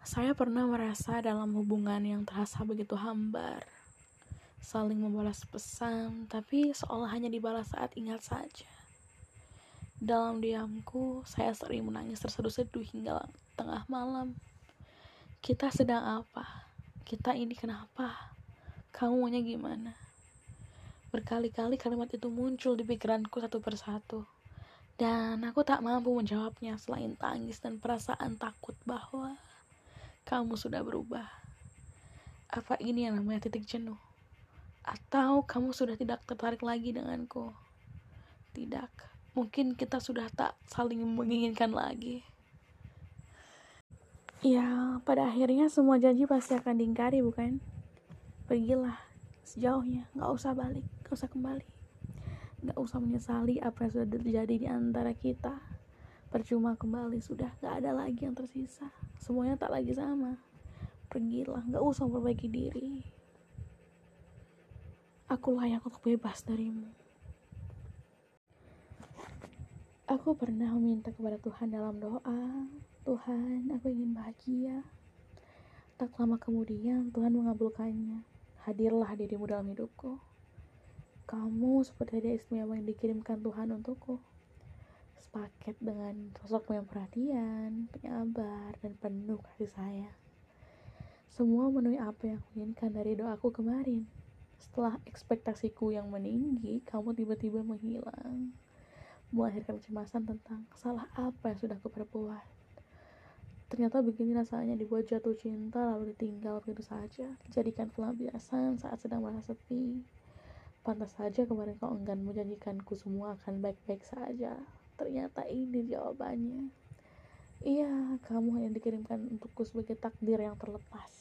Saya pernah merasa dalam hubungan yang terasa begitu hambar, saling membalas pesan, tapi seolah hanya dibalas saat ingat saja. Dalam diamku, saya sering menangis terseduh-seduh hingga tengah malam. Kita sedang apa? Kita ini kenapa? Kamu maunya gimana? Berkali-kali kalimat itu muncul di pikiranku satu persatu. Dan aku tak mampu menjawabnya selain tangis dan perasaan takut bahwa kamu sudah berubah. Apa ini yang namanya titik jenuh? Atau kamu sudah tidak tertarik lagi denganku? Tidak, mungkin kita sudah tak saling menginginkan lagi. Ya, pada akhirnya semua janji pasti akan diingkari, bukan? Pergilah sejauhnya, gak usah balik, gak usah kembali. Gak usah menyesali apa yang sudah terjadi di antara kita percuma kembali sudah gak ada lagi yang tersisa. Semuanya tak lagi sama. Pergilah gak usah memperbaiki diri. Aku layak untuk bebas darimu. Aku pernah meminta kepada Tuhan dalam doa Tuhan aku ingin bahagia. Tak lama kemudian Tuhan mengabulkannya. Hadirlah dirimu dalam hidupku. Kamu seperti ada istimewa yang dikirimkan Tuhan untukku sepaket dengan sosok yang perhatian, penyabar, dan penuh kasih sayang. Semua memenuhi apa yang inginkan dari doaku kemarin. Setelah ekspektasiku yang meninggi, kamu tiba-tiba menghilang. Melahirkan kecemasan tentang salah apa yang sudah kuperbuat. Ternyata begini rasanya dibuat jatuh cinta lalu ditinggal begitu saja. Dijadikan pelampiasan saat sedang merasa sepi. Pantas saja kemarin kau enggan menjanjikanku semua akan baik-baik saja ternyata ini jawabannya. Iya kamu yang dikirimkan untukku sebagai takdir yang terlepas